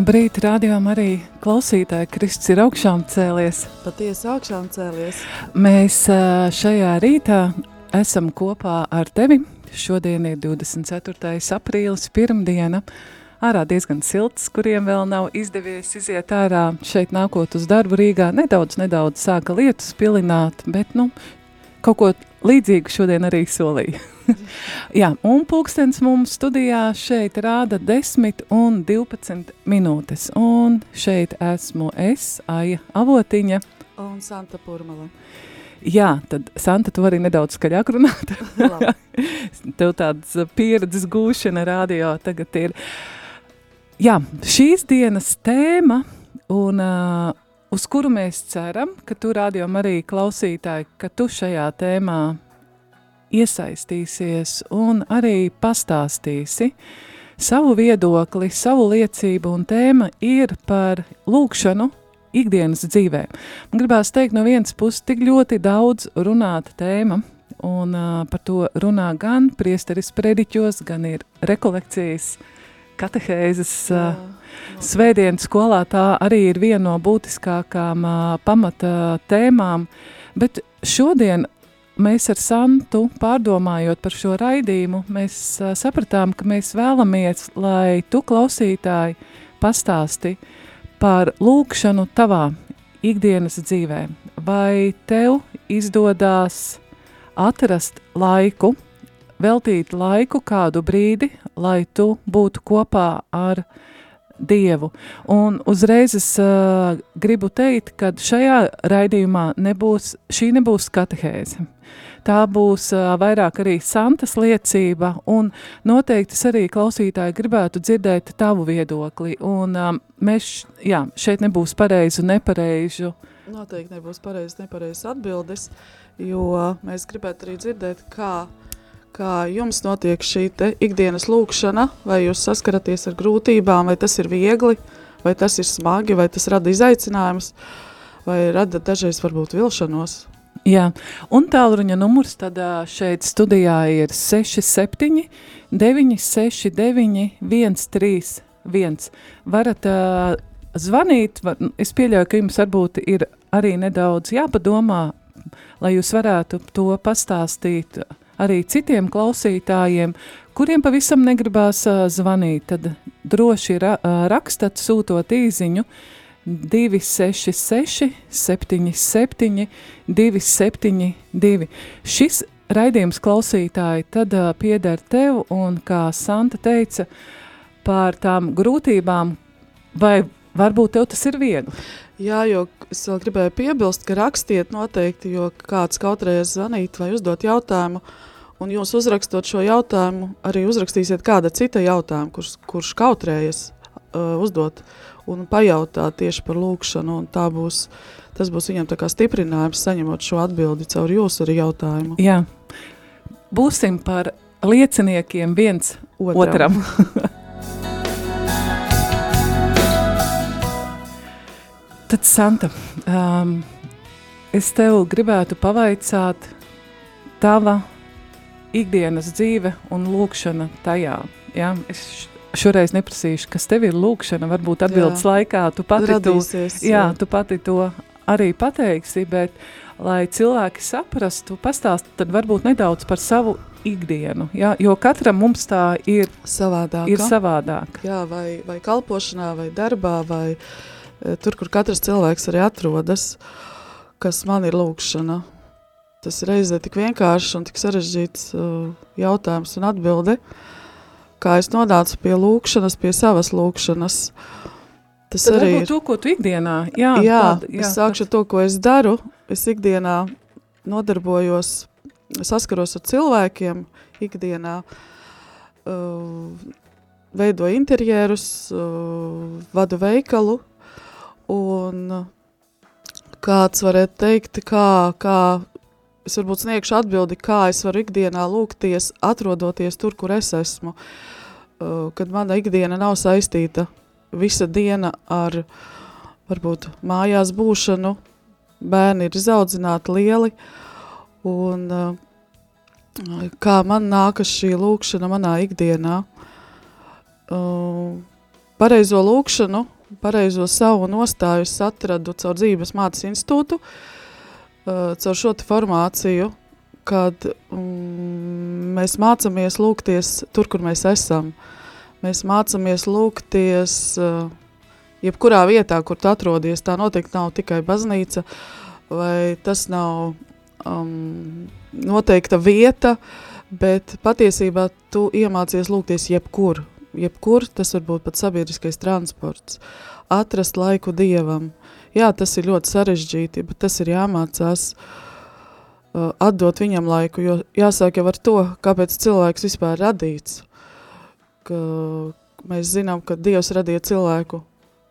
Labrīt, rādījām arī klausītāji. Kristus ir augšām cēlies. Patiesi augšām cēlies. Mēs šajā rītā esam kopā ar tevi. Šodien ir 24. aprīlis, pirmdiena. Ārā diezgan silts, kuriem vēl nav izdevies iziet ārā. Šeit nākot uz darbu Rīgā nedaudz, nedaudz sāka lietus pilināt, bet nu, kaut ko līdzīgu šodien arī solīja. Jā, un pulkstens mums studijā šeit rāda 10 un 12 minūtes. Un šeit esmu es, Aija Avotiņa. Un Santa Purmala. Jā, tad Santa, tu vari nedaudz skaļāk runāt. Tev tāds pieredzes gūšana radio tagad ir. Jā, šīs dienas tēma un uh, uz kuru mēs ceram, ka tu rādījām arī klausītāji, ka tu šajā tēmā iesaistīsies un arī pastāstīsi savu viedokli, savu liecību, un tēma ir par lūkšanu ikdienas dzīvē. Man gribās teikt, no vienas puses tik ļoti daudz runāta tēma, un uh, par to runā gan priesteris prediķos, gan ir rekolekcijas, katehēzes, uh, svētdienas skolā, tā arī ir viena no būtiskākām uh, pamata tēmām, bet šodien mēs ar Santu pārdomājot par šo raidījumu, mēs uh, sapratām, ka mēs vēlamies, lai tu klausītāji pastāsti par lūkšanu tavā ikdienas dzīvē. Vai tev izdodās atrast laiku, veltīt laiku kādu brīdi, lai tu būtu kopā ar Dievu. Un uzreiz es uh, gribu teikt, ka šajā raidījumā nebūs, šī nebūs katehēze. Tā būs uh, vairāk arī Santas liecība, un noteikti es arī klausītāji gribētu dzirdēt tavu viedokli. Un um, mēs, jā, šeit nebūs pareizu, nepareizu. Noteikti nebūs pareizes, nepareizes atbildes, jo mēs gribētu arī dzirdēt, kā kā jums notiek šī ikdienas lūkšana, vai jūs saskaraties ar grūtībām, vai tas ir viegli, vai tas ir smagi, vai tas rada izaicinājumus, vai rada dažreiz varbūt vilšanos. Jā, un tālruņa numurs tad šeit studijā ir 67 969 131. Varat uh, zvanīt, var, es pieļauju, ka jums varbūt ir arī nedaudz jāpadomā, lai jūs varētu to pastāstīt arī citiem klausītājiem, kuriem pavisam negribās zvanīt, tad droši ra rakstat, sūtot īziņu 266 77 272. Šis raidījums klausītāji tad pieder tev un, kā Santa teica, par tām grūtībām, vai varbūt tev tas ir viegli? Jā, jo es vēl gribēju piebilst, ka rakstiet noteikti, jo kāds kautrējas zvanīt vai uzdot jautājumu, Un jūs uzrakstot šo jautājumu, arī uzrakstīsiet kāda cita jautājumu, kurš, kurš kautrējas uh, uzdot un pajautāt tieši par lūkšanu. Tā būs, tas būs viņam tā kā stiprinājums saņemot šo atbildi caur jūsu arī jautājumu. Jā, būsim par lieciniekiem viens otram. otram. Tad, Santa, um, es tev gribētu pavaicāt tava ikdienas dzīve un lūkšana tajā. Ja? Es šoreiz neprasīšu, kas tev ir lūkšana, varbūt atbildes jā. laikā tu pati, Radīsies, to, jā, jā. tu pati to arī pateiksi, bet lai cilvēki saprastu, pastāst tad varbūt nedaudz par savu ikdienu, ja? jo katram mums tā ir savādāk. Ir savādāk. Jā, vai, vai kalpošanā, vai darbā, vai e, tur, kur katrs cilvēks arī atrodas, kas man ir lūkšana tas reizē tik vienkāršs un tik sarežģīts uh, jautājums un atbilde, kā es nonācu pie lūkšanas, pie savas lūkšanas. Tas Tad arī ir. to, ko tu ikdienā, jā, Jā, tāda- jā es sākšu ar to, ko es daru. Es ikdienā nodarbojos, saskaros ar cilvēkiem ikdienā, uh, veidoju interjerus, uh, vadu veikalu, un kāds varētu teikt, kā, kā es varbūt sniegšu atbildi, kā es varu ikdienā lūgties, atrodoties tur, kur es esmu, uh, kad mana ikdiena nav saistīta visa diena ar varbūt mājās būšanu, bērni ir izaudzināti lieli, un uh, kā man nākas šī lūkšana manā ikdienā. Uh, pareizo lūkšanu, pareizo savu nostāju es atradu caur dzīves mātes institūtu, caur šo formāciju, kad mm, mēs mācāmies lūgties tur, kur mēs esam. Mēs mācāmies lūgties jebkurā vietā, kur tu atrodies. Tā noteikti nav tikai baznīca, vai tas nav um, noteikta vieta, bet patiesībā tu iemācies lūgties jebkur. Jebkur tas var būt pat sabiedriskais transports. Atrast laiku Dievam. Jā, tas ir ļoti sarežģīti, bet tas ir jāmācās uh, atdot viņam laiku, jo jāsāk jau ar to, kāpēc cilvēks vispār radīts. Ka mēs zinām, ka Dievs radīja cilvēku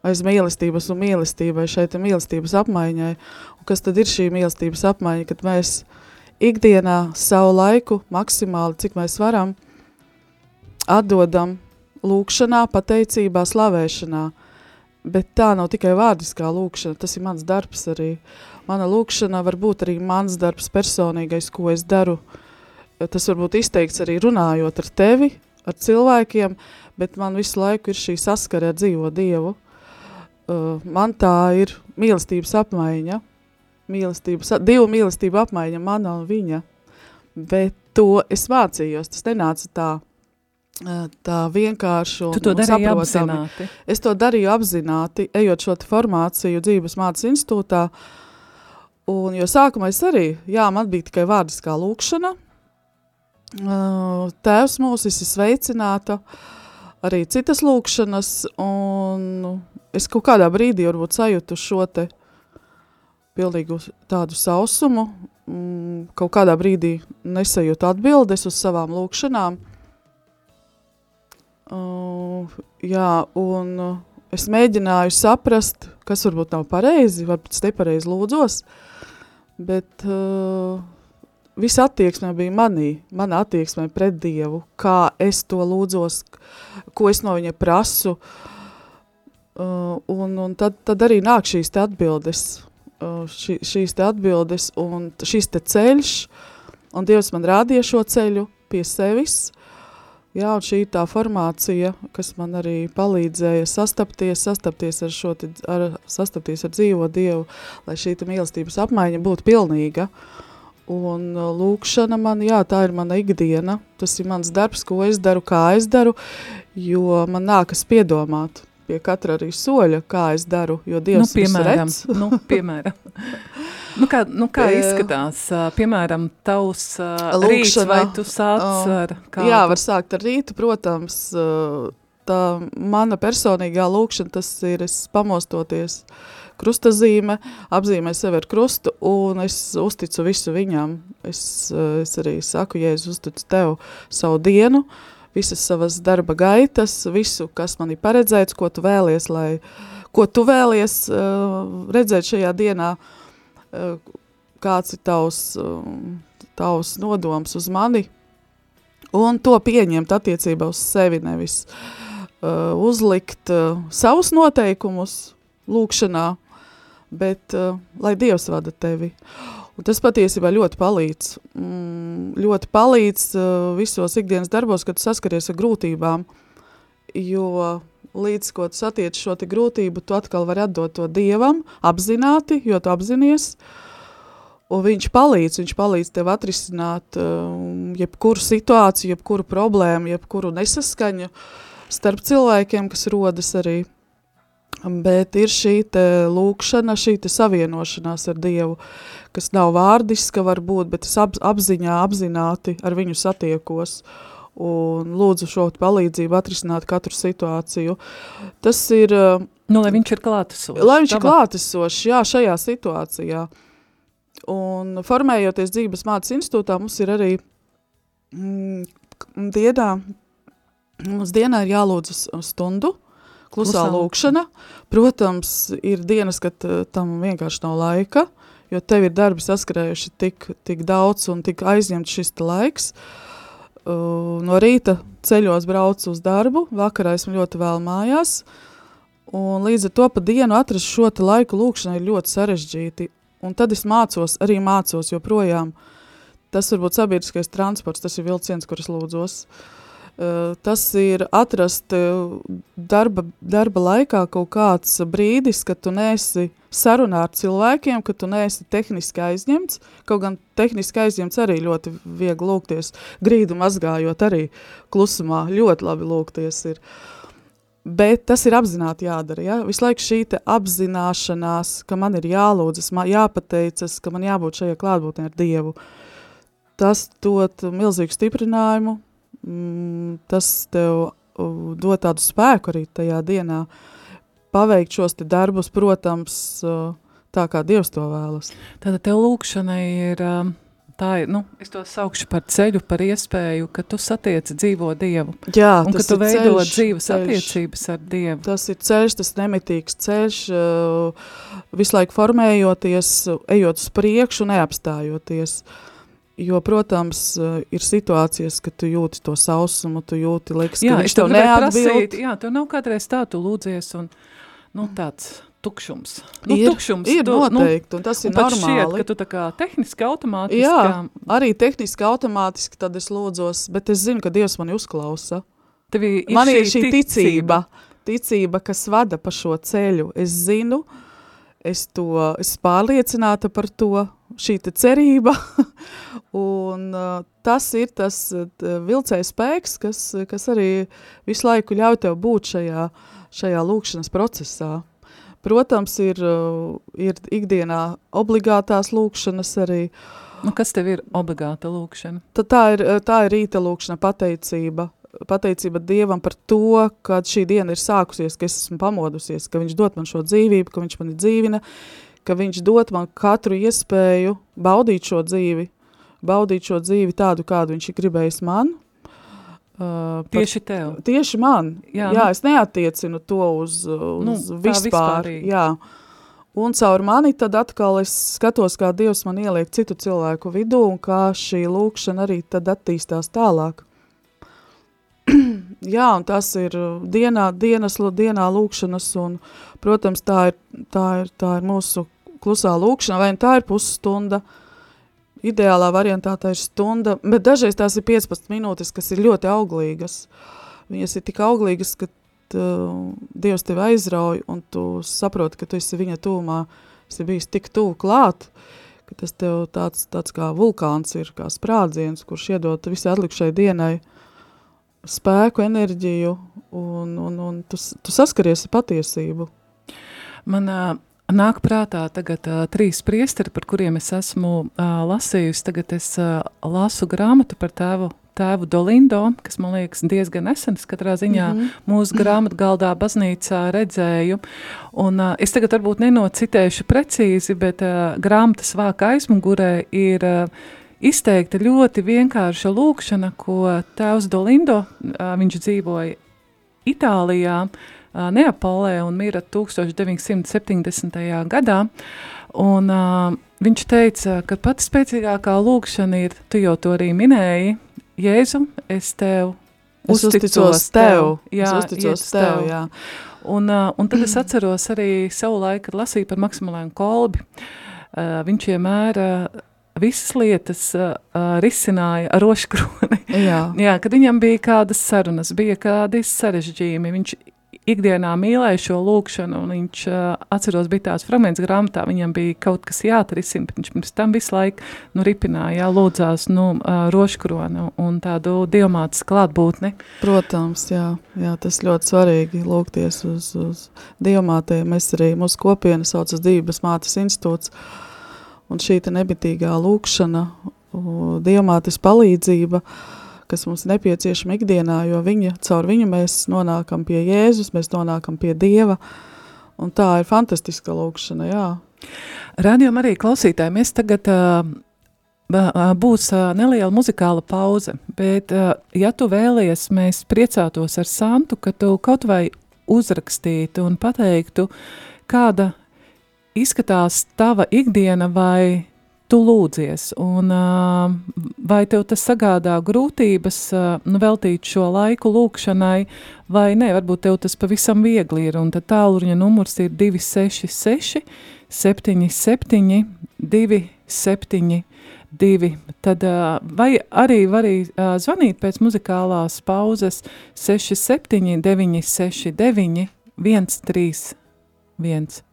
aiz mīlestības un mīlestībai, šeit ir mīlestības apmaiņai. Un kas tad ir šī mīlestības apmaiņa, kad mēs ikdienā savu laiku maksimāli, cik mēs varam, atdodam lūkšanā, pateicībā, slavēšanā. Bet tā nav tikai vārdiskā lūkšana, tas ir mans darbs arī. Mana lūkšana var būt arī mans darbs personīgais, ko es daru. Tas var būt izteikts arī runājot ar tevi, ar cilvēkiem, bet man visu laiku ir šī saskare ar dzīvo Dievu. Uh, man tā ir mīlestības apmaiņa, mīlestības, divu mīlestību apmaiņa, mana un viņa. Bet to es mācījos, tas nenāca tā, tā vienkārši un, Tu to un saprotami. apzināti. Es to darīju apzināti, ejot šo formāciju dzīves mācas institūtā, un jo sākumā es arī, jā, man bija tikai vārdiskā lūkšana, tēvs mūs esi sveicināta, arī citas lūkšanas, un es kaut kādā brīdī varbūt sajūtu šo te pilnīgu tādu sausumu, mm, kaut kādā brīdī nesajūtu atbildes uz savām lūkšanām. Uh, jā, un uh, es mēģināju saprast, kas varbūt nav pareizi, varbūt es nepareizi lūdzos, bet uh, visa attieksme bija manī, mana attieksme pret Dievu, kā es to lūdzos, ko es no viņa prasu, uh, un, un tad, tad arī nāk šīs te atbildes, uh, šī, šīs te atbildes un šis te ceļš, un Dievs man rādīja šo ceļu pie sevis, Jā, un šī tā formācija, kas man arī palīdzēja sastapties, sastapties ar šo, ar, sastapties ar dzīvo Dievu, lai šī mīlestības apmaiņa būtu pilnīga. Un uh, lūkšana man, jā, tā ir mana ikdiena, tas ir mans darbs, ko es daru, kā es daru, jo man nākas piedomāt pie katra arī soļa, kā es daru, jo Nu, Dievs visu piemēram, redz. nu, piemēram. Nu, kā, nu, kā Jā. izskatās, piemēram, tavs ā, rīts, Lūkšana, vai tu sāc ar kādu? Jā, var sākt ar rītu, protams, tā mana personīgā lūkšana, tas ir es pamostoties krustazīme, apzīmē sevi ar krustu, un es uzticu visu viņam. Es, es arī saku, Jēzus, uzticu tev savu dienu, visas savas darba gaitas, visu, kas man ir paredzēts, ko tu vēlies, lai, ko tu vēlies uh, redzēt šajā dienā, uh, kāds ir tavs, uh, tavs nodoms uz mani, un to pieņemt attiecībā uz sevi, nevis uh, uzlikt uh, savus noteikumus lūkšanā, bet uh, lai Dievs vada tevi. Un tas patiesībā ļoti palīdz. Mm, ļoti palīdz uh, visos ikdienas darbos, kad saskaries ar grūtībām, jo līdz, ko tu satiec šo grūtību, tu atkal vari atdot to Dievam, apzināti, jo tu apzinies, Un viņš palīdz, viņš palīdz tev atrisināt um, jebkuru situāciju, jebkuru problēmu, jebkuru nesaskaņu starp cilvēkiem, kas rodas arī. Bet ir šī lūkšana, šī savienošanās ar Dievu, kas nav vārdiska varbūt, bet es ap, apziņā, apzināti ar viņu satiekos un lūdzu šo palīdzību atrisināt katru situāciju. Tas ir uh, Nu, lai viņš ir klātesošs. Lai viņš ir klātesošs, jā, šajā situācijā. Un formējoties dzīves mācības institūtā, mums ir arī mm, dienā, mums dienā ir jālūdz uz- uz stundu, klusā Klusā lūkšana. Protams, ir dienas, kad eh, tam vienkārši nav laika, jo tev ir darbi saskarējuši tik, tik daudz un tik aizņemts šis laiks. Uh, no rīta ceļos braucu uz darbu, vakarā esmu ļoti vēl mājās. Un līdz ar to pa dienu atrast šo laiku lūkšanai ir ļoti sarežģīti. Un tad es mācos, arī mācos joprojām. Tas var būt sabiedriskais transports, tas ir vilciens, kurus lūdzos. Uh, tas ir atrast uh, darba, darba laikā kaut kāds brīdis, kad tu neesi sarunā ar cilvēkiem, ka tu neesi tehniski aizņemts. Kaut gan tehniski aizņemts arī ļoti viegli lūgties. Grīdu mazgājot arī klusumā ļoti labi lūgties ir. Bet tas ir apzināti jādara. Ja? Visu laiku šī apzināšanās, ka man ir jālūdzas, man jāpateicas, ka man jābūt šajā klātbūtnē ar Dievu. Tas dod milzīgu stiprinājumu, mm, tas tev uh, dod tādu spēku arī tajā dienā paveikt šos darbus, protams, uh, tā kā Dievs to vēlas. Tātad tev lūkšanai ir, tā ir, nu, es to saukšu par ceļu, par iespēju, ka tu satieci dzīvo Dievu. Jā, Un ka tu veido ceļš, dzīves ceļš. attiecības ar Dievu. Tas ir ceļš, tas nemitīgs ceļš, uh, visu laiku formējoties, ejot uz priekšu, neapstājoties. Jo, protams, uh, ir situācijas, kad tu jūti to sausumu, tu jūti, liekas, Jā, ka es viņš tev tev gribēju prasīt, neatbild. jā, tev nav kādreiz tā, tu lūdzies un, nu, tāds tukšums. Nu, ir, tukšums, ir tu, noteikti, un tas nu, ir un pat šķiet, normāli. ka tu tā kā tehniski automātiski, Jā, arī tehniski automātiski tad es lūdzos, bet es zinu, ka Dievs mani uzklausa. tevi ir Man šī ir šī ticība, ticība, kas vada pa šo ceļu. Es zinu, es to esmu pārliecināta par to, šī cerība. un uh, tas ir tas uh, vilcējs spēks, kas, kas arī visu laiku ļauj tev būt šajā, šajā lūkšanas procesā. Protams, ir, uh, ir ikdienā obligātās lūkšanas arī. Nu, kas tev ir obligāta lūkšana? Tad tā ir, tā ir rīta lūkšana, pateicība. Pateicība Dievam par to, ka šī diena ir sākusies, ka es esmu pamodusies, ka viņš dod man šo dzīvību, ka viņš mani dzīvina, ka viņš dod man katru iespēju baudīt šo dzīvi, baudīt šo dzīvi tādu, kādu viņš ir gribējis man. Uh, par- Tieši tev. Tieši man. Jā, Jā, nu- es neatiecinu to uz, uz Nu, vispār. Jā. Un caur mani tad atkal es skatos, kā Dievs man ieliek citu cilvēku vidū un kā šī lūkšana arī tad attīstās tālāk. Jā, un tas ir uh, dienā, dienas, dienā lūkšanas un, protams, tā ir, tā ir, tā ir mūsu klusā lūkšana, vai nu tā ir pusstunda, ideālā variantā tā ir stunda, bet dažreiz tās ir 15 minūtes, kas ir ļoti auglīgas. Viņas ir tik auglīgas, ka uh, Dievs tevi aizrauj un tu saproti, ka tu esi viņa tūmā, esi bijis tik tuvu klāt, ka tas tev tāds, tāds kā vulkāns ir, kā sprādziens, kurš iedod visai atlikušai dienai spēku, enerģiju un, un, un tu, tu saskaries ar patiesību. Man ā, nāk prātā tagad ā, trīs priesteri, par kuriem es esmu ā, lasījusi. Tagad es ā, lasu grāmatu par tēvu, tēvu Dolindo, kas man liekas diezgan nesens katrā ziņā mm -hmm. mūsu grāmatgaldā baznīcā redzēju. Un ā, es tagad varbūt nenocitēšu precīzi, bet ā, grāmatas vāka aizmugurē ir ā, izteikta ļoti vienkārša lūkšana, ko tēvs Dolindo, viņš dzīvoja Itālijā, Neapolē un mira 1970. gadā. Un, viņš teica, ka pati spēcīgākā lūkšana ir, tu jau to arī minēji, Jēzu, es tev Es uzticos tev, Jā, es uzticos uz tev, jā. Un, un tad es atceros arī savu laiku, kad lasīju par Maksimiliānu Kolbi. Uh, viņš vienmēr uh, visas lietas uh, uh, risināja ar roškroni. Jā. Jā, kad viņam bija kādas sarunas, bija kādi sarežģījumi, viņš ikdienā mīlēja šo lūkšanu, un viņš, uh, atceros, bija tās fragments grāmatā, viņam bija kaut kas jāatrisina, bet viņš pirms tam visu laiku, nu, ripināja, jā, lūdzās, nu, uh, roškronu un tādu dievmātas klātbūtni. Protams, jā, jā, tas ļoti svarīgi lūgties uz, uz dievmātēm. Mēs arī mūsu kopienu sauc uz Dības mātes institūts. Un šī nebitīgā lūkšana, u, dievmātes palīdzība, kas mums nepieciešama ikdienā, jo viņa, caur viņu mēs nonākam pie Jēzus, mēs nonākam pie Dieva. Un tā ir fantastiska lūkšana, jā. Radio arī klausītāji, mēs tagad uh, būs uh, neliela muzikāla pauze, bet uh, ja tu vēlies, mēs priecātos ar Santu, ka tu kaut vai uzrakstītu un pateiktu, kāda izskatās tava ikdiena vai tu lūdzies, un uh, vai tev tas sagādā grūtības uh, nu, veltīt šo laiku lūkšanai, vai ne, varbūt tev tas pavisam viegli ir, un tad tālruņa numurs ir 266 77 272, tad uh, vai arī var zvanīt pēc muzikālās pauzes 67 969 131.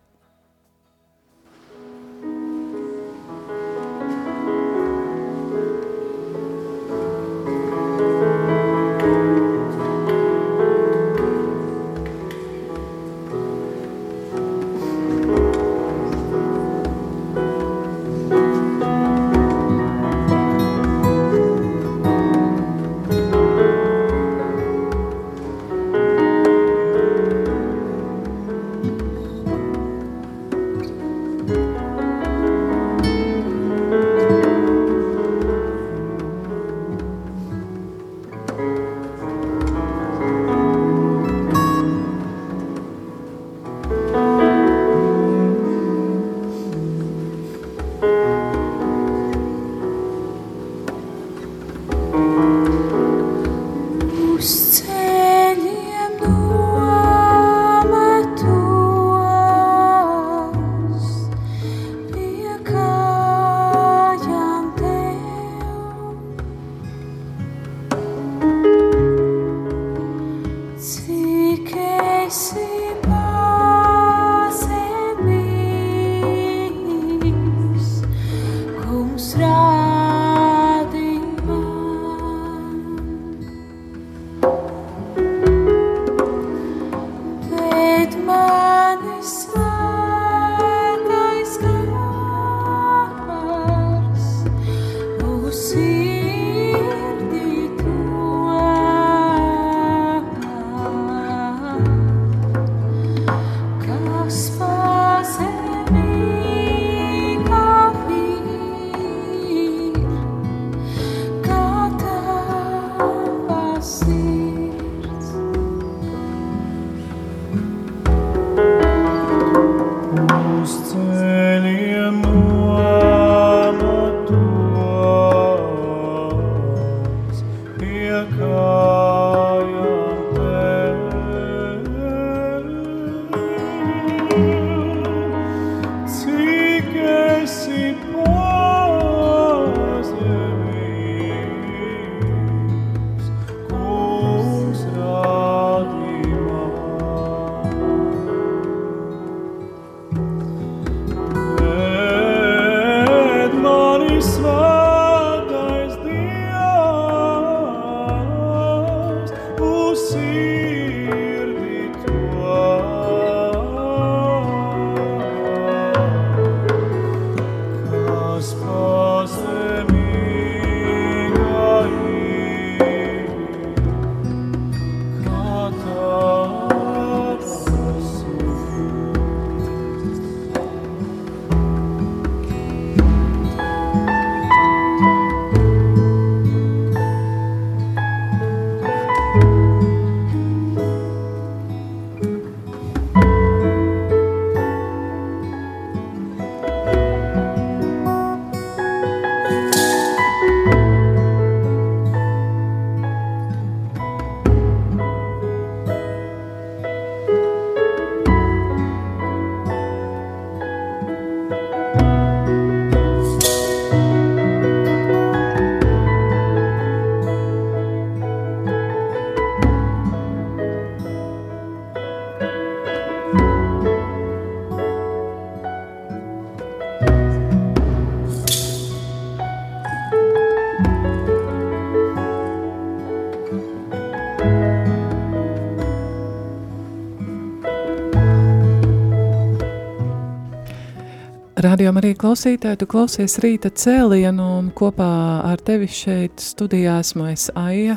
Radījumā arī klausītāji, tu klausies rīta cēlienu un kopā ar tevi šeit studijā esmu es Aija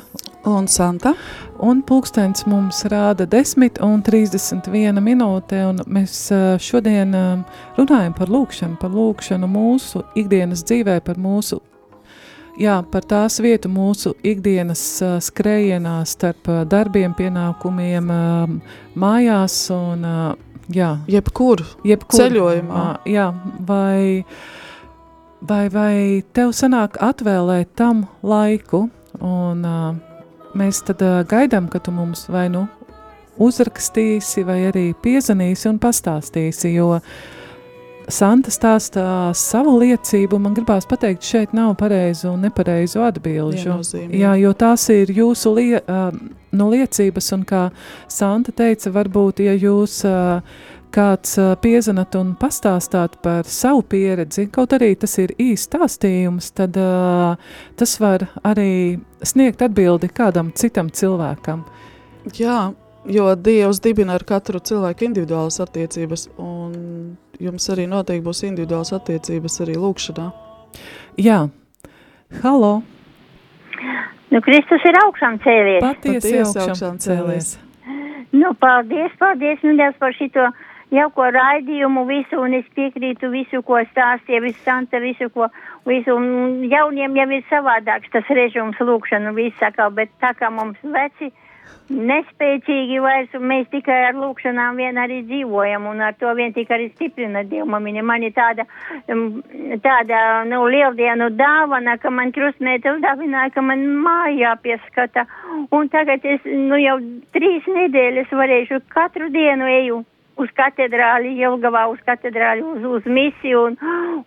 Un Santa? Un pulkstenis mums rāda 10 un 31 minūte, un mēs šodien runājam par lūkšanu, par lūkšanu mūsu ikdienas dzīvē, par mūsu, jā, par tās vietu mūsu ikdienas skrējienā starp darbiem, pienākumiem, mājās un, jā. Jebkur, jebkur ceļojumā. uh, Jā, vai, vai, vai tev sanāk atvēlēt tam laiku, un uh, mēs tad uh, gaidām, ka tu mums vai nu uzrakstīsi, vai arī piezvanīsi un pastāstīsi, jo Santa stāstā savu liecību, man gribās pateikt, šeit nav pareizu un nepareizu. Viennozīmīgi. Jā, jo tās ir jūsu lie, no liecības, un kā Santa teica, varbūt, ja jūs kāds piezvanat un pastāstāt par savu pieredzi, kaut arī tas ir īsts stāstījums, tad tas var arī sniegt atbildi kādam citam cilvēkam. Jā, jo Dievs dibina ar katru cilvēku individuālas attiecības, un jums arī noteikti būs individuālas attiecības arī lūkšanā. Jā, halo, Nu, Kristus ir augšām cēlies. patiesi Patiesi augšām augšām cēlies. Nu, paldies, paldies, nu, Dievs, par šito jauko raidījumu visu, un es piekrītu visu, ko stāstīja, visu Santa, visu, ko, visu, un jauniem jau ir savādāks tas režīms lūkšanu, visu sakā, bet tā kā mums veci nespēcīgi vairs, un mēs tikai ar lūkšanām vien arī dzīvojam, un ar to vien tikai arī stiprina Dievmamiņa. Man ir tāda, um, tāda, nu, lieldienu dāvana, ka man krustmēte uzdāvināja, ka man mājā pieskata, un tagad es, nu, jau trīs nedēļas varēšu katru dienu eju uz katedrāli, Jelgavā uz katedrāli, uz, uz misiju un,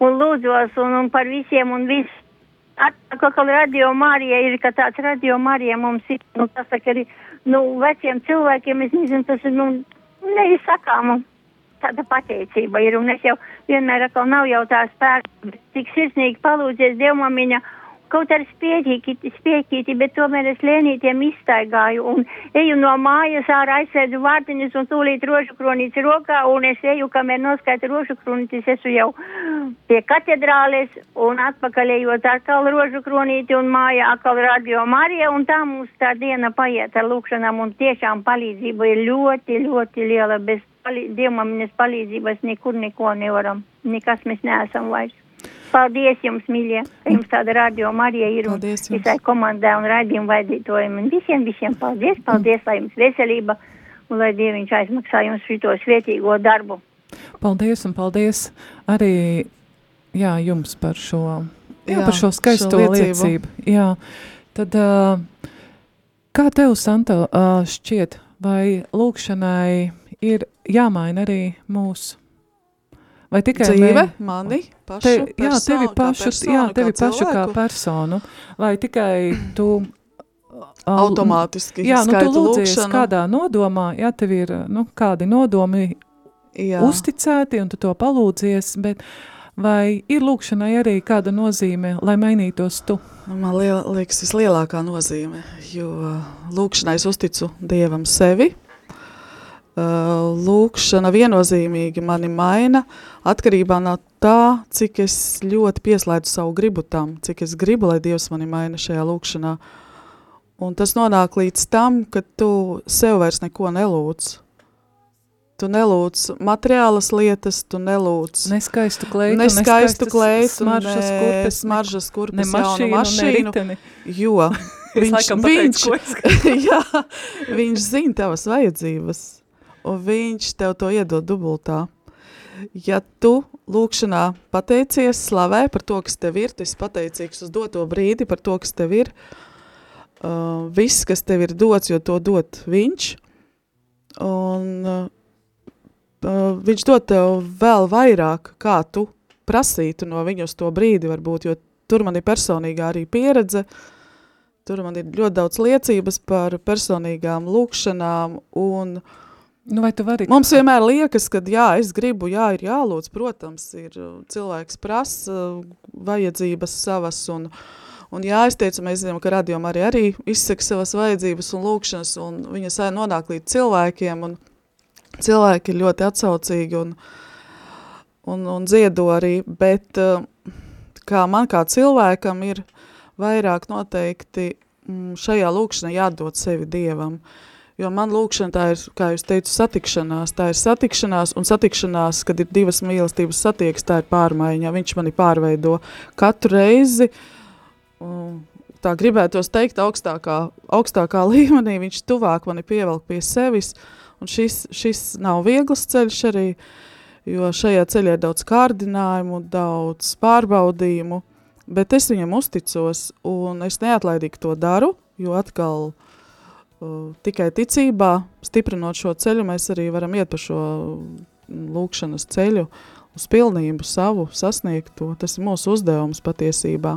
un lūdzos un, un par visiem un visu. Atkal radio Marija ir, ka tāds radio Marija mums ir, nu, tas saka arī, nu, veciem cilvēkiem, es nezinu, tas ir, nu, neizsakāmu. Tāda pateicība ir, un es jau vienmēr atkal nav jau tā spēka, tik sirsnīgi palūdzies Dievmamiņa, kaut arī spēkīti, spēkīti, bet tomēr es lēnītiem izstaigāju un eju no mājas ārā aizsēdzu vārtiņus un tūlīt rožu kronīti rokā un es eju, kamēr noskaita rožu kronītis, esmu jau pie katedrāles un atpakaļ ejot atkal rožu kronīti un mājā atkal radio Marija un tā mums tā diena paiet ar lūkšanām un tiešām palīdzība ir ļoti, ļoti liela. Bez palī dievmamiņas palīdzības nekur neko nevaram, nekas mēs neesam vairs. Paldies jums, mīļie, jums tāda radio Marija ir un visai komandai un raidījumu vaidītojiem. Un visiem, visiem paldies, paldies, lai jums veselība un lai Dieviņš aizmaksā jums šito svētīgo darbu. Paldies un paldies arī jā, jums par šo, jā, Jā, par šo skaisto šo liecību. liecību. Jā. Tad, kā tev, Santa, šķiet, vai lūkšanai ir jāmaina arī mūsu? Vai tikai Dzīve, mē- mani, pašu, Te, jā, personu, tevi kā pašu, personu, jā, kā tevi pašu kā personu, vai tikai tu Automātiski Jā, nu tu lūdzies lūkšanu. kādā nodomā, ja tev ir nu, kādi nodomi Jā. uzticēti un tu to palūdzies, bet vai ir lūkšanai arī kāda nozīme, lai mainītos tu? Man liel, liekas, vislielākā nozīme, jo lūkšanai es uzticu Dievam sevi. Uh, Lūkšana viennozīmīgi mani maina atkarībā no tā, cik es ļoti pieslēdzu savu gribu tam, cik es gribu, lai Dievs mani maina šajā lūkšanā. Un tas nonāk līdz tam, ka tu sev vairs neko nelūdz. Tu nelūdz materiālas lietas, tu nelūdz Neskaistu kleitu, neskaistu kleitu, smaržas ne kurpes, smaržas kurpes, ne mašīnu, mašīnu, ne riteni. jo viņš, viņš, pateicu, es jā, viņš zina tavas vajadzības, un viņš tev to iedod dubultā. Ja tu lūkšanā pateicies, slavē par to, kas tev ir, tu esi pateicīgs uz doto brīdi par to, kas tev ir, uh, viss, kas tev ir dots, jo to dot viņš, un uh, uh, viņš dod tev vēl vairāk, kā tu prasītu no viņa uz to brīdi varbūt, jo tur man ir personīgā arī pieredze, tur man ir ļoti daudz liecības par personīgām lūkšanām, un Nu, vai tu vari? mums vienmēr liekas, ka jā, es gribu, jā, ir jālūdz, protams, ir uh, cilvēks prasa uh, vajadzības savas, un, un jā, es teicu, mēs zinām, ka radiom arī, arī izsaka savas vajadzības un lūkšanas, un viņas nonāk līdz cilvēkiem, un cilvēki ir ļoti atsaucīgi un, un, un dziedo arī, bet uh, kā man kā cilvēkam ir vairāk noteikti mm, šajā lūkšanā jādod sevi Dievam. Jo man lūkšana tā ir, kā jūs teicu, satikšanās. Tā ir satikšanās un satikšanās, kad ir divas mīlestības satiekas, tā ir pārmaiņa. Viņš mani pārveido katru reizi. Tā gribētos teikt augstākā, augstākā līmenī, viņš tuvāk mani pievelk pie sevis. Un šis, šis nav viegls ceļš arī, jo šajā ceļā ir daudz kārdinājumu, daudz pārbaudījumu, bet es viņam uzticos un es neatlaidīgi to daru, jo atkal uh, tikai ticībā, stiprinot šo ceļu, mēs arī varam iet pa šo lūkšanas ceļu uz pilnību savu, sasniegt to. Tas ir mūsu uzdevums patiesībā.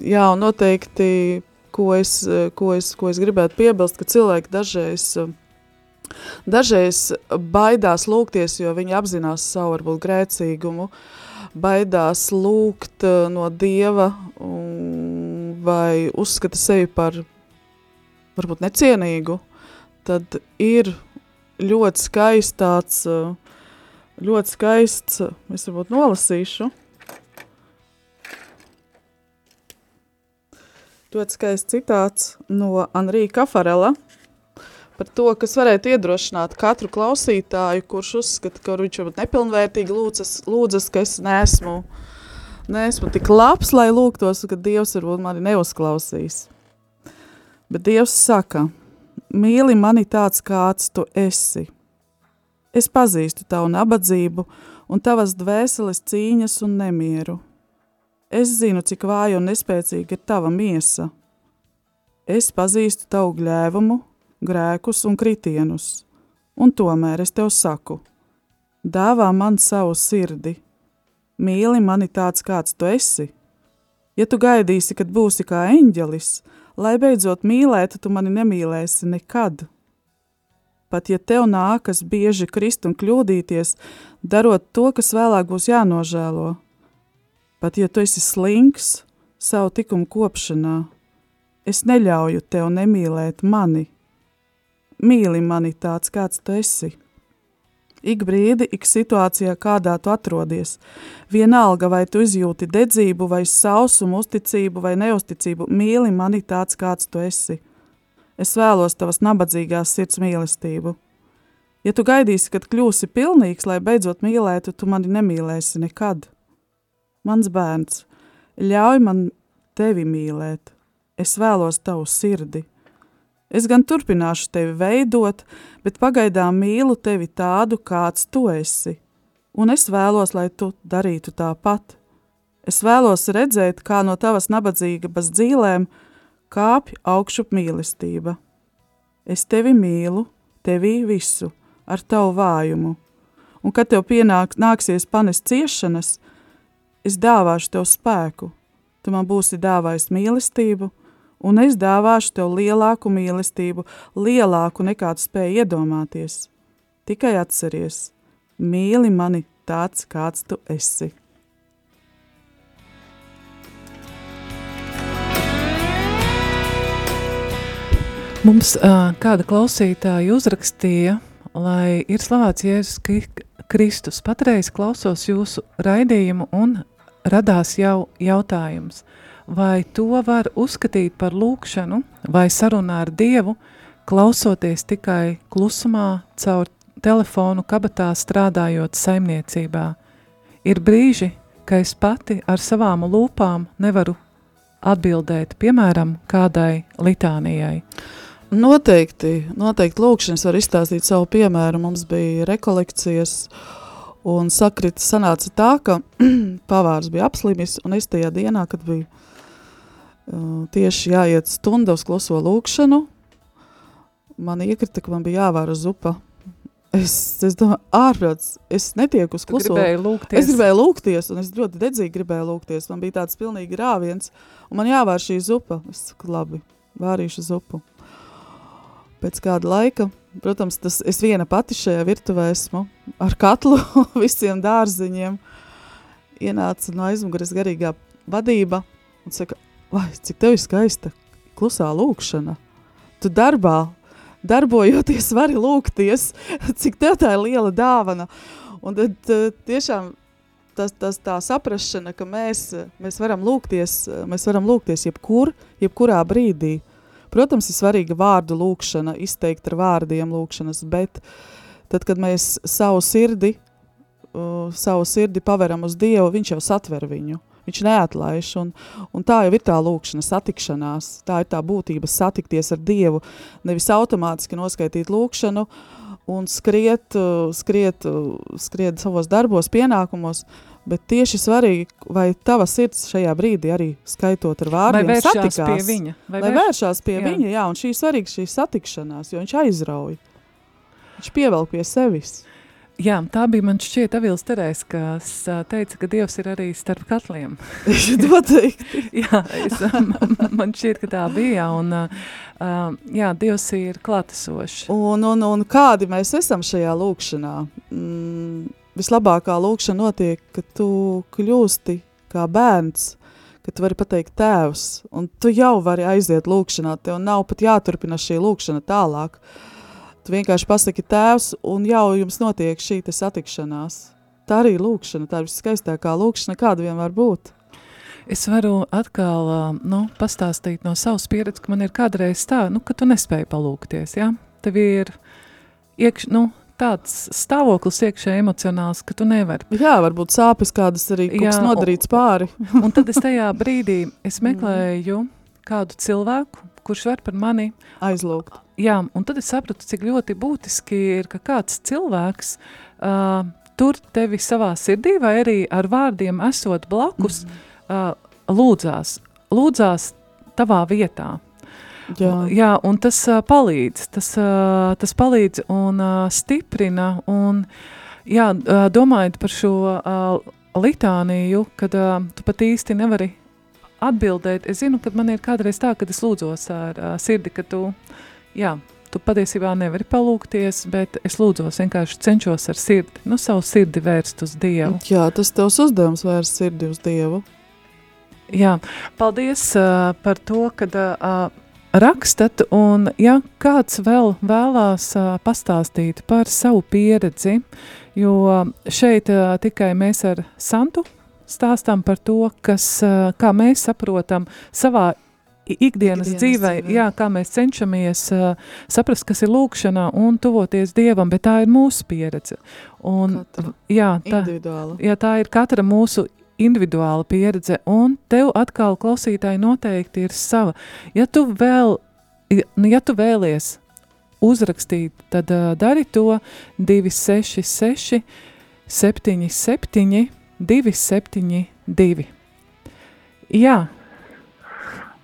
Jā, un noteikti, ko es, ko es, ko es gribētu piebilst, ka cilvēki dažreiz Dažreiz baidās lūgties, jo viņi apzinās savu varbūt grēcīgumu, baidās lūgt uh, no Dieva vai uzskata sevi par varbūt necienīgu, tad ir ļoti skaists tāds, uh, ļoti skaists, es varbūt nolasīšu, ļoti skaists citāts no Anrija Kafarela – par to, kas varētu iedrošināt katru klausītāju, kurš uzskata, ka viņš varbūt nepilnvērtīgi lūdzas, lūdzas ka es neesmu, neesmu tik labs, lai lūgtos, ka Dievs varbūt mani neuzklausīs. Bet Dievs saka, mīli mani tāds, kāds tu esi. Es pazīstu tavu nabadzību un tavas dvēseles cīņas un nemieru. Es zinu, cik vāja un nespēcīga ir tava miesa. Es pazīstu tavu gļēvumu grēkus un kritienus, un tomēr es tev saku, dāvā man savu sirdi, mīli mani tāds, kāds tu esi. Ja tu gaidīsi, kad būsi kā eņģelis, lai beidzot mīlētu, tu mani nemīlēsi nekad. Pat ja tev nākas bieži krist un kļūdīties, darot to, kas vēlāk būs jānožēlo, pat ja tu esi slinks savu tikumu kopšanā, es neļauju tev nemīlēt mani mīli mani tāds, kāds tu esi. Ik brīdi, ik situācijā, kādā tu atrodies, vienalga vai tu izjūti dedzību, vai sausumu, uzticību vai neusticību, mīli mani tāds, kāds tu esi. Es vēlos tavas nabadzīgās sirds mīlestību. Ja tu gaidīsi, kad kļūsi pilnīgs, lai beidzot mīlētu, tu mani nemīlēsi nekad. Mans bērns, ļauj man tevi mīlēt, es vēlos tavu sirdi. Es gan turpināšu tevi veidot, bet pagaidām mīlu tevi tādu, kāds tu esi, un es vēlos, lai tu darītu tāpat. Es vēlos redzēt, kā no tavas nabadzīgas dzīvēm kāpj augšup mīlestība. Es tevi mīlu, tevi visu, ar tavu vājumu, un kad tev pienāks, nāksies panest ciešanas, es dāvāšu tev spēku, tu man būsi dāvājis mīlestību, un es dāvāšu tev lielāku mīlestību, lielāku nekā tu spēj iedomāties. Tikai atceries, mīli mani tāds, kāds tu esi. Mums uh, kāda klausītāja uzrakstīja, lai ir slavēts Jēzus Kristus. Patreiz klausos jūsu raidījumu un radās jau jautājums – vai to var uzskatīt par lūkšanu vai sarunā ar Dievu, klausoties tikai klusumā caur telefonu kabatā strādājot saimniecībā. Ir brīži, ka es pati ar savām lūpām nevaru atbildēt, piemēram, kādai litānijai. Noteikti, noteikti lūkšanas var izstāstīt savu piemēru. Mums bija rekolekcijas, un sakrita sanāca tā, ka pavārs bija apslimis, un es tajā dienā, kad biju tieši jāiet stunda uz kluso lūkšanu. Man iekrita, ka man bija jāvāra zupa. Es, es domāju, ārprāts, es netieku uz kluso. Es gribēju lūgties, un es ļoti dedzīgi gribēju lūgties. Man bija tāds pilnīgi rāviens, un man jāvār šī zupa. Es saku, labi, vārīšu zupu. Pēc kāda laika, protams, tas es viena pati šajā virtuvē esmu, ar katlu visiem dārziņiem, ienāca no aizmuguras garīgā vadība un saka, vai cik tev ir skaista klusā lūkšana. Tu darbā, darbojoties, vari lūgties, cik tev tā ir liela dāvana. Un tad tiešām tas, tas tā saprašana, ka mēs, mēs varam lūgties, mēs varam lūgties jebkur, jebkurā brīdī. Protams, ir svarīga vārdu lūkšana, izteikt ar vārdiem lūkšanas, bet tad, kad mēs savu sirdi, uh, savu sirdi paveram uz Dievu, viņš jau satver viņu. Viņš neatlaiž, un, un tā jau ir tā lūkšana, satikšanās. Tā ir tā būtība satikties ar Dievu, nevis automātiski noskaitīt lūkšanu, un skriet, uh, skriet, uh, skriet savos darbos, pienākumos, bet tieši svarīgi, vai tava sirds šajā brīdī arī skaitot ar vārdiem vai satikās. pie viņa. Vai, vai vēršās pie jā. viņa, jā, un šī svarīga šī satikšanās, jo viņš aizrauj. Viņš pievelk pie sevis. Jā, tā bija man šķiet Avils Terēs, kas teica, ka Dievs ir arī starp katliem. Noteikti. jā, es, man šķiet, ka tā bija, un jā, Dievs ir klātesošs. Un, un, un kādi mēs esam šajā lūkšanā? Mm, vislabākā lūkšana notiek, kad tu kļūsti kā bērns, ka tu vari pateikt tēvs, un tu jau vari aiziet lūkšanā, tev nav pat jāturpina šī lūkšana tālāk. Uh, Tu vienkārši pasaki tēvs, un jau jums notiek šī satikšanās. Tā arī ir lūkšana, tā ir viskaistākā lūkšana, kāda vien var būt. Es varu atkal nu, pastāstīt no savas pieredzes, ka man ir kādreiz tā, nu, ka tu nespēji palūkties. Ja? Tev ir iekš, nu, tāds stāvoklis iekšē emocionāls, ka tu nevari. Jā, varbūt sāpes kādas arī kas nodarīts pāri. un tad es tajā brīdī es meklēju kādu cilvēku, kurš var par mani aizlūgt. Jā, un tad es sapratu, cik ļoti būtiski ir, ka kāds cilvēks uh, tur tevi savā sirdī vai arī ar vārdiem esot blakus, mm. uh, lūdzās, lūdzās tavā vietā. Jā. Jā, un tas uh, palīdz, tas, uh, tas palīdz un uh, stiprina, un jā, uh, domājot par šo uh, litāniju, kad uh, tu pat īsti nevari atbildēt, es zinu, ka man ir kādreiz tā, kad es lūdzos ar uh, sirdi, ka tu uh, jā, tu patiesībā nevari palūkties, bet es lūdzos vienkārši cenšos ar sirdi, nu savu sirdi vērst uz Dievu. Jā, tas tavs uzdevums vērst sirdi uz Dievu. Jā, paldies uh, par to, kad uh, rakstat, un ja kāds vēl vēlās uh, pastāstīt par savu pieredzi, jo šeit uh, tikai mēs ar Santu stāstām par to, kas, uh, kā mēs saprotam savā ikdienas, ikdienas dzīvē, dzīvē, jā, kā mēs cenšamies uh, saprast, kas ir lūkšanā un tuvoties Dievam, bet tā ir mūsu pieredze. Un, katra. jā, tā, jā, tā ir katra mūsu individuāla pieredze, un tev atkal klausītāji noteikti ir sava. Ja tu vēl, nu, ja tu vēlies uzrakstīt, tad uh, dari to 266 77 272. Jā,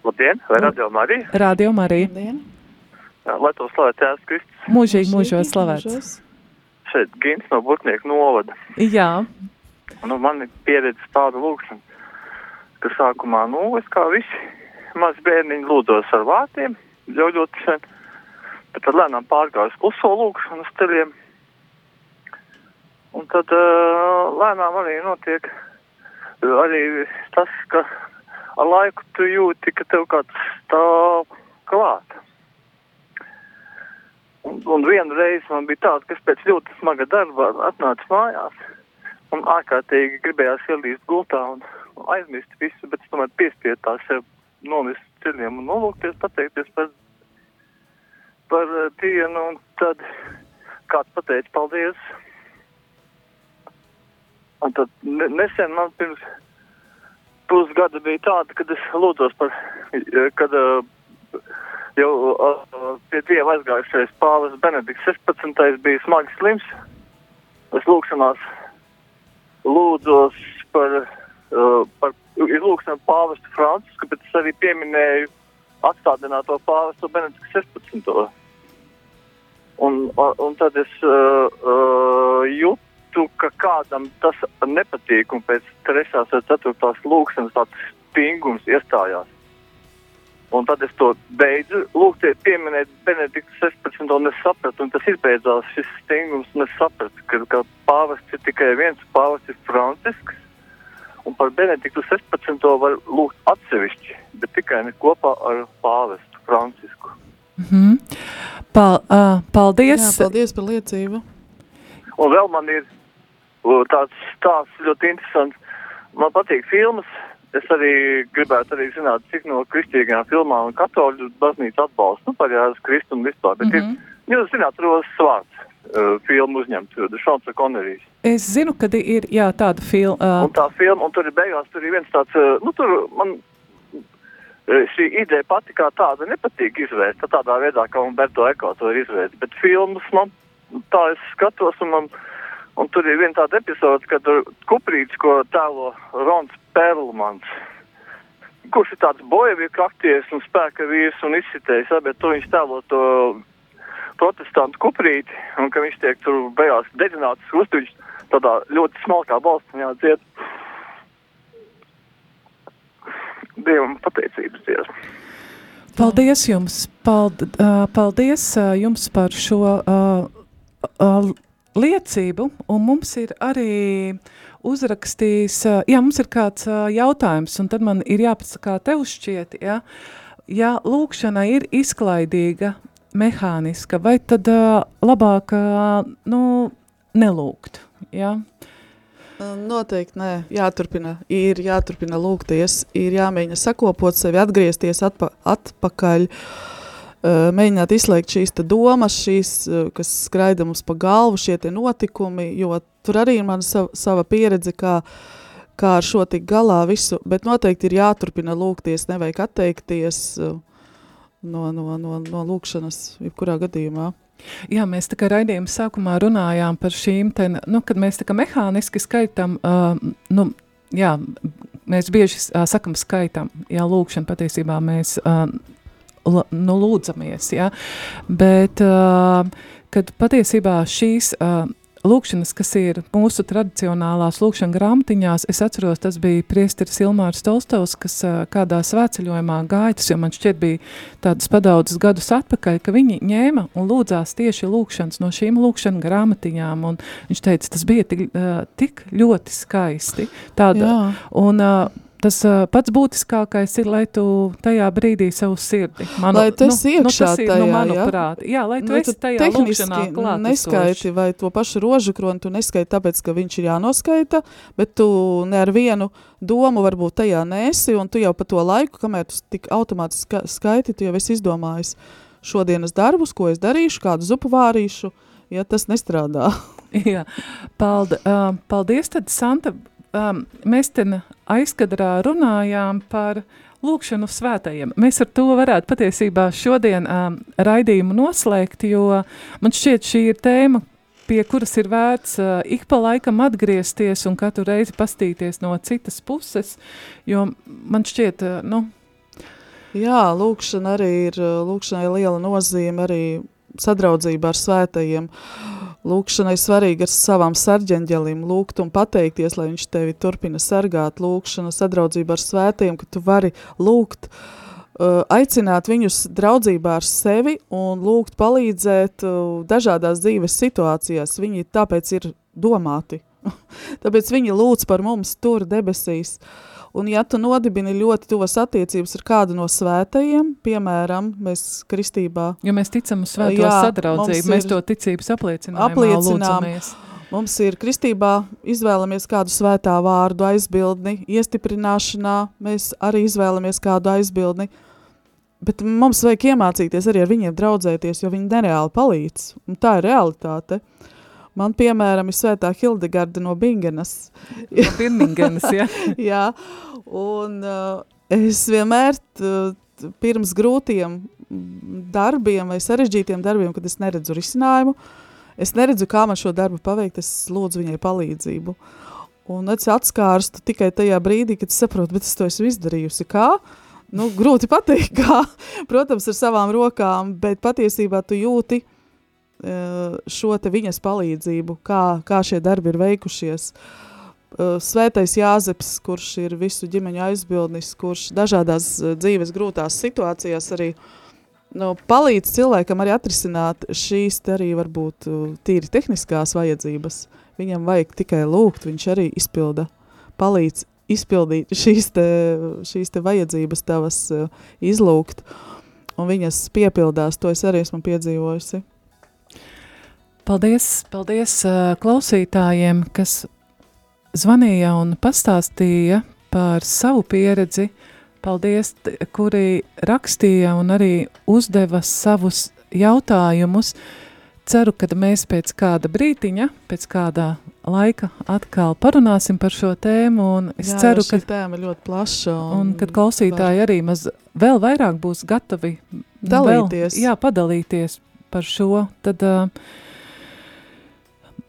Labdien, vai Radio Marija? Radio Marija. Labdien. Lai to slavēt Tēvs Kristus. Mūžīgi mūžos slavēts. Šeit Gins no Burtnieku novada. Jā. Nu, man ir pieredze tāda lūkšana, ka sākumā, nu, es kā visi maz bērniņi lūdzos ar vārtiem, ļaujot šeit, bet tad lēnām pārgāju uz kluso lūkšanu ceļiem. Un tad uh, lēnām arī notiek arī tas, ka ar laiku tu jūti, ka tev kāds stāv klāt. Un, un vienu reizi man bija tāds, ka es pēc ļoti smaga darba atnācu mājās un ārkārtīgi gribējās ielīst gultā un, un aizmirst visu, bet tomēr piespiedu tā sev nomist ceļiem un nolūkties, pateikties par, par uh, dienu un tad kāds pateica paldies. Un tad nesen man pirms pusgada bija tāda, kad es lūdzos par, kad uh, jau uh, pie Dieva aizgājušais pāvis Benedikts 16. bija smagi slims. Es lūkšanās lūdzos par, uh, par ir lūkšana pāvestu Francisku, bet es arī pieminēju atstādināto pāvestu Benediktu 16. Un, un tad es uh, uh, jūtu jūtu, ka kādam tas nepatīk, un pēc trešās vai ceturtās lūkšanas tāds stingums iestājās. Un tad es to beidzu lūgties, pieminēt Benediktu 16. un es sapratu, un tas izbeidzās šis stingums, un es sapratu, ka, ka pāvests ir tikai viens, pāvests Francisks, un par Benediktu 16. var lūgt atsevišķi, bet tikai ne kopā ar pāvestu Francisku. Mm -hmm. Pal, uh, paldies! Jā, paldies par liecību! Un vēl man ir tāds stāsts ļoti interesants. Man patīk filmas. Es arī gribētu arī zināt, cik no kristīgajām filmām katoļu baznīca atbalsta, nu, par Jēzus Kristu un vispār. Bet mm -hmm. ir, jūs zināt, Rozes vārds uh, filmu uzņemts, Šons Konerijs. Es zinu, ka ir, jā, tāda filma. Uh... Un tā filma, un tur ir beigās, tur ir viens tāds, uh, nu, tur man šī ideja pati kā tāda nepatīk izvērst, tādā veidā, kā Umberto Eko to ir izvērst, bet filmas man tā es skatos, un man Un tur ir viena tāda epizode, kad kuprīts, ko tēlo Rons Perlmans, kurš ir tāds bojavīgs aktieris un spēka vīrs un izsitējis, ja, bet to viņš tēlo to protestantu kuprīti, un ka viņš tiek tur beigās dedzināts uztuļš tādā ļoti smalkā balstiņā dzied. Dievam pateicības dziesmu. Paldies jums, pald, paldies jums par šo uh, liecību, un mums ir arī uzrakstījis, jā, mums ir kāds jautājums, un tad man ir jāpats, kā tev šķiet, ja, ja lūkšana ir izklaidīga, mehāniska, vai tad labāk, nu, nelūgt, ja? Noteikti nē, jāturpina, ir jāturpina lūgties, ir jāmēģina sakopot sevi, atgriezties atpa, atpakaļ, uh, mēģināt izslēgt šīs domas, šīs, kas skraida mums pa galvu, šie notikumi, jo tur arī ir mana sava, sava pieredze, kā, kā ar šo tik galā visu, bet noteikti ir jāturpina lūgties, nevajag atteikties no, no, no, no lūkšanas, jebkurā gadījumā. Jā, mēs tā kā raidījuma sākumā runājām par šīm, te, nu, kad mēs tā kā mehāniski skaitam, uh, nu, jā, mēs bieži uh, sakam skaitam, jā, lūkšana patiesībā mēs uh, nu, lūdzamies. Ja? Bet, uh, kad patiesībā šīs uh, lūkšanas, kas ir mūsu tradicionālās lūkšana grāmatiņās, es atceros, tas bija priesteris Ilmārs Tolstovs, kas uh, kādā svētceļojumā gāja, tas jau man šķiet bija tādas padaudzes gadus atpakaļ, ka viņi ņēma un lūdzās tieši lūkšanas no šīm lūkšana grāmatiņām, un viņš teica, tas bija tik, tik ļoti skaisti. Tāda, Jā. un tas uh, pats būtiskākais ir, lai tu tajā brīdī savu sirdi. Manu, lai esi nu, iekšā nu, ir, tajā, nu, manuprāt, jā? jā, lai tu nu, esi tajā lūkšanā klāt. Neskaiti vai to pašu rožu kroni, tu neskaiti tāpēc, ka viņš ir jānoskaita, bet tu ne ar vienu domu varbūt tajā nesi, un tu jau pa to laiku, kamēr tu tik automātiski skaiti, tu jau esi izdomājis šodienas darbus, ko es darīšu, kādu zupu vārīšu, ja tas nestrādā. jā, palda, uh, paldies tad, Santa, um, mēs te aizkadrā runājām par lūkšanu svētajiem. Mēs ar to varētu patiesībā šodien um, raidījumu noslēgt, jo man šķiet šī ir tēma, pie kuras ir vērts uh, ik pa laikam atgriezties un katru reizi pastīties no citas puses, jo man šķiet, uh, nu... Jā, lūkšana arī ir, lūkšanai liela nozīme arī sadraudzība ar svētajiem. Uh, Lūkšanai svarīgi ar savām sarģeņģelim lūgt un pateikties, lai viņš tevi turpina sargāt. Lūkšana sadraudzība ar svētiem, ka tu vari lūgt, uh, aicināt viņus draudzībā ar sevi un lūgt palīdzēt uh, dažādās dzīves situācijās. Viņi tāpēc ir domāti. tāpēc viņi lūdz par mums tur debesīs. Uh, Un ja tu nodibini ļoti tuvas attiecības ar kādu no svētajiem, piemēram, mēs kristībā... Jo mēs ticam uz svēto jā, sadraudzību, mēs to ticības apliecinām. lūdzamies. Mums ir kristībā izvēlamies kādu svētā vārdu aizbildni, iestiprināšanā mēs arī izvēlamies kādu aizbildni, bet mums vajag iemācīties arī ar viņiem draudzēties, jo viņi nereāli palīdz, un tā ir realitāte. Uh, Man, piemēram, ir svētā Hildegarda no Bingenas. No Birmingenas, jā. jā, un uh, es vienmēr pirms grūtiem darbiem vai sarežģītiem darbiem, kad es neredzu risinājumu, es neredzu, kā man šo darbu paveikt, es lūdzu viņai palīdzību. Un es atskārstu tikai tajā brīdī, kad es saprotu, bet es to esmu izdarījusi. Kā? Nu, grūti pateikt, kā. Protams, ar savām rokām, bet patiesībā tu jūti, uh, šo te viņas palīdzību, kā, kā šie darbi ir veikušies. Eh, svētais Jāzeps, kurš ir visu ģimeņu aizbildnis, kurš dažādās eh, dzīves grūtās situācijās arī nu, palīdz cilvēkam arī atrisināt šīs te arī varbūt tīri tehniskās vajadzības. Viņam vajag tikai lūgt, viņš arī izpilda, palīdz izpildīt šīs te, šīs te vajadzības tavas izlūgt, un viņas piepildās, to es arī esmu piedzīvojusi. Paldies, paldies uh, klausītājiem, kas zvanīja un pastāstīja par savu pieredzi. Paldies, kuri rakstīja un arī uzdeva savus jautājumus. Ceru, ka mēs pēc kāda brītiņa, pēc kādā laika atkal parunāsim par šo tēmu. Un es Jā, ceru, ka šī tēma ļoti plaša. Un, Un kad klausītāji arī maz vēl vairāk būs gatavi Dalīties. Vēl, jā, padalīties par šo, tad uh,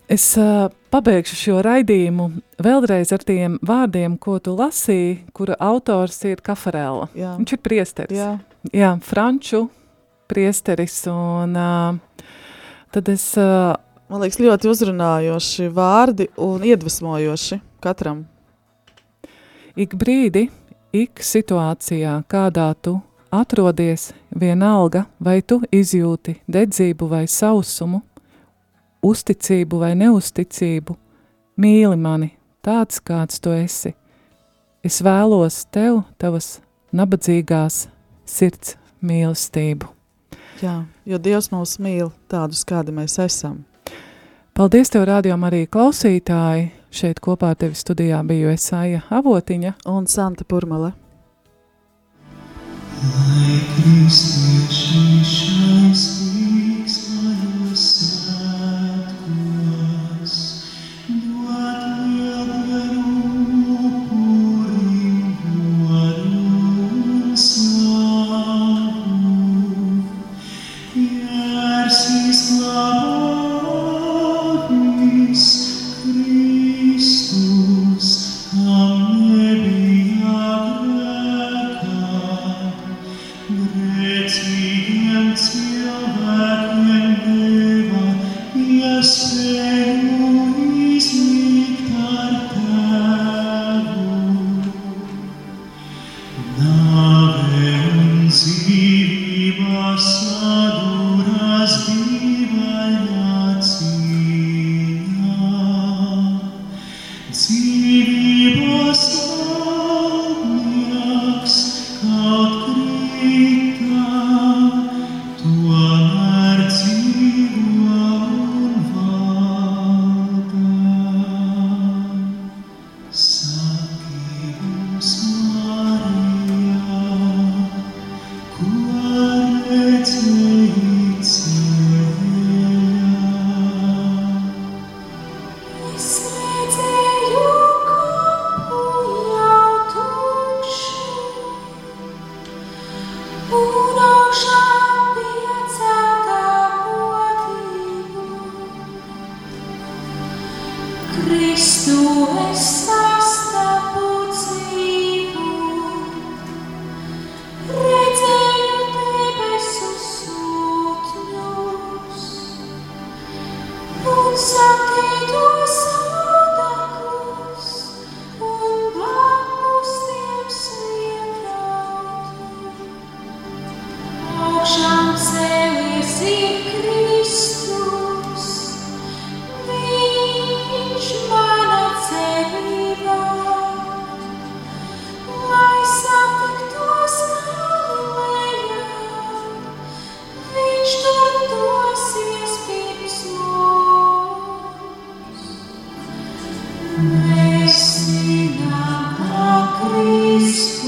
es uh, pabeigšu šo raidījumu vēlreiz ar tiem vārdiem, ko tu lasīji, kura autors ir Kafarela. Jā. Viņš ir priesteris. Jā. jā franču priesteris. Un uh, tad es... Uh, Man liekas, ļoti uzrunājoši vārdi un iedvesmojoši katram. Ik brīdi, ik situācijā, kādā tu atrodies, vienalga, vai tu izjūti dedzību vai sausumu, uzticību vai neusticību, mīli mani tāds, kāds tu esi. Es vēlos tev, tavas nabadzīgās sirds mīlestību. Jā, jo Dievs mūs mīl tādus, kādi mēs esam. Paldies tev, rādījām arī klausītāji. Šeit kopā ar tevi studijā biju Esaija Avotiņa un Santa Purmale. Kristu Mēs zinām, ka Kristus